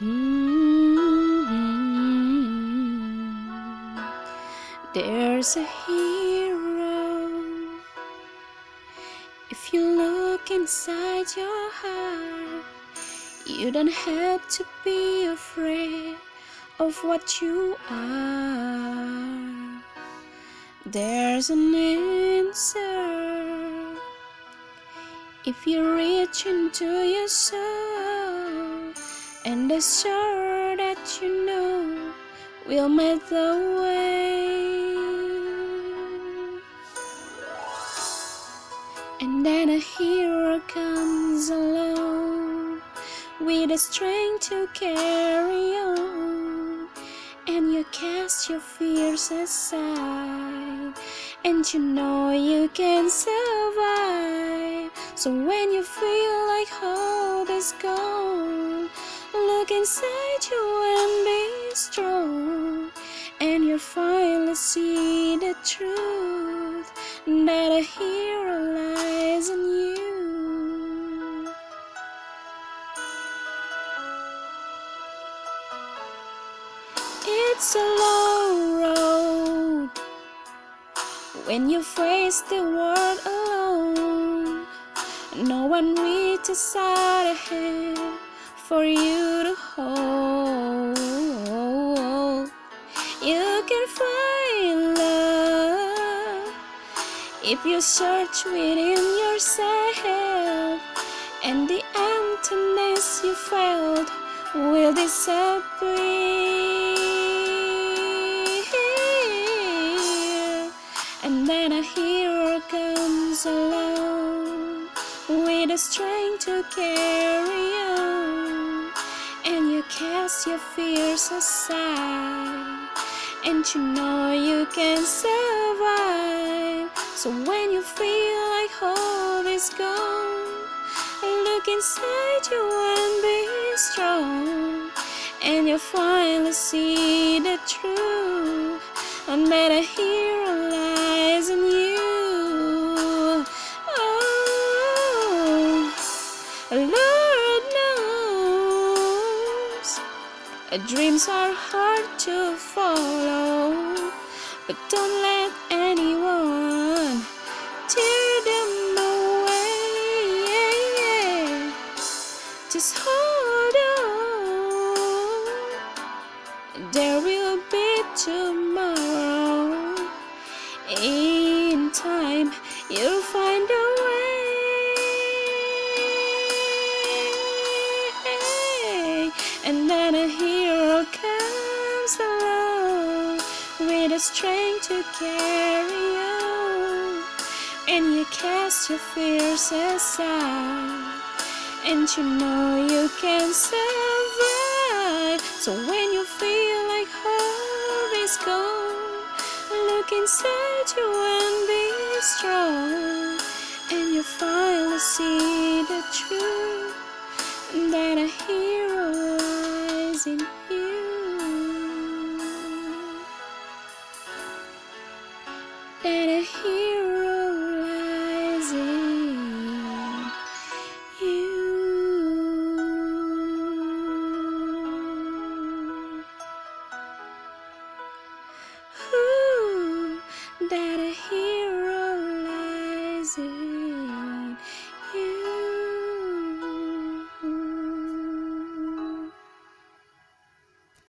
Mm-hmm. There's a hero. If you look inside your heart, you don't have to be afraid of what you are. There's an answer. If you reach into your soul and the sure that you know will make the way. And then a hero comes along with the strength to carry on. And you cast your fears aside, and you know you can survive. So when you feel like hope is gone, inside you and be strong. And you'll finally see the truth that a hero lies in you. It's a long road when you face the world alone. No one reaches out a hand for you to hold. You can find love if you search within yourself, and the emptiness you felt will disappear. And then a hero comes along with the strength to carry on. Cast your fears aside, and you know you can survive. So when you feel like hope is gone, look inside you and be strong. And you'll finally see the truth, and that a dreams are hard to follow, but don't let anyone tear them away. Just hold on, there will be tomorrow. In time, you'll find a way. And then a comes along with the strength to carry on. And you cast your fears aside, and you know you can survive. So when you feel like hope is gone, look inside you and be strong. And you finally see the truth that a hero lies in you.